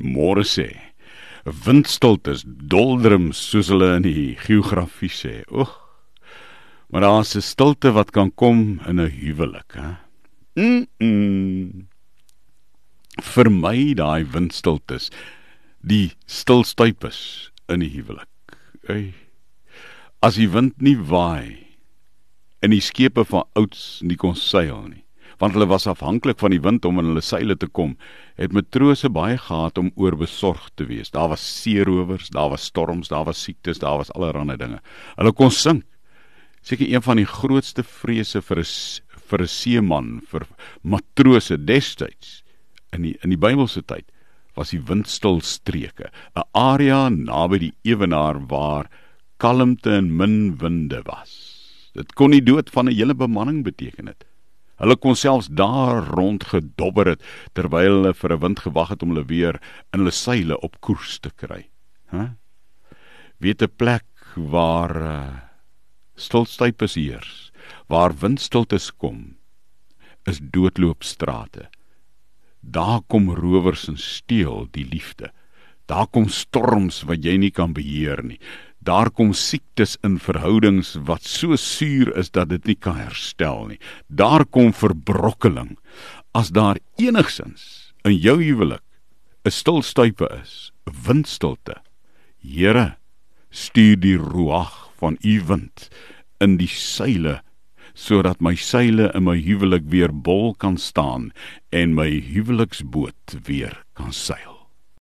Môre sê windstiltes doldrum soos hulle in die geografie sê. Oeg. Maar daar's 'n stilte wat kan kom in 'n huwelik, hè. Mm. -mm. Vir my daai windstiltes, die stilstypes in die huwelik. Ey. As die wind nie waai en die skepe van ouds nie kon seil nie want hulle was afhanklik van die wind om in hulle seile te kom, het matrose baie gehad om oorbesorg te wees. Daar was seerowers, daar was storms, daar was siektes, daar was allerlei dinge. Hulle kon sink. Seker een van die grootste vrese vir 'n vir 'n seeman, vir matrose destyds in die in die Bybelse tyd was die windstil streke, 'n area naby die ewenaar waar kalmte en min winde was. Dit kon die dood van 'n hele bemanning beteken het. Hulle kon selfs daar rond gedobber het terwyl hulle vir 'n wind gewag het om hulle weer in hulle seile op koers te kry. Hæ? Weet 'n plek waar uh, stilstypes heers, waar windstiltes kom, is doodloopstrate. Daar kom rowers en steel die liefde. Daar kom storms wat jy nie kan beheer nie. Daar kom siektes in verhoudings wat so suur is dat dit nie kan herstel nie. Daar kom verbrokkeling. As daar enigsins in jou huwelik 'n stilstype is, 'n windstilte. Here, stuur die ruach van u wind in die seile sodat my seile in my huwelik weer bol kan staan en my huweliksboot weer kan seil.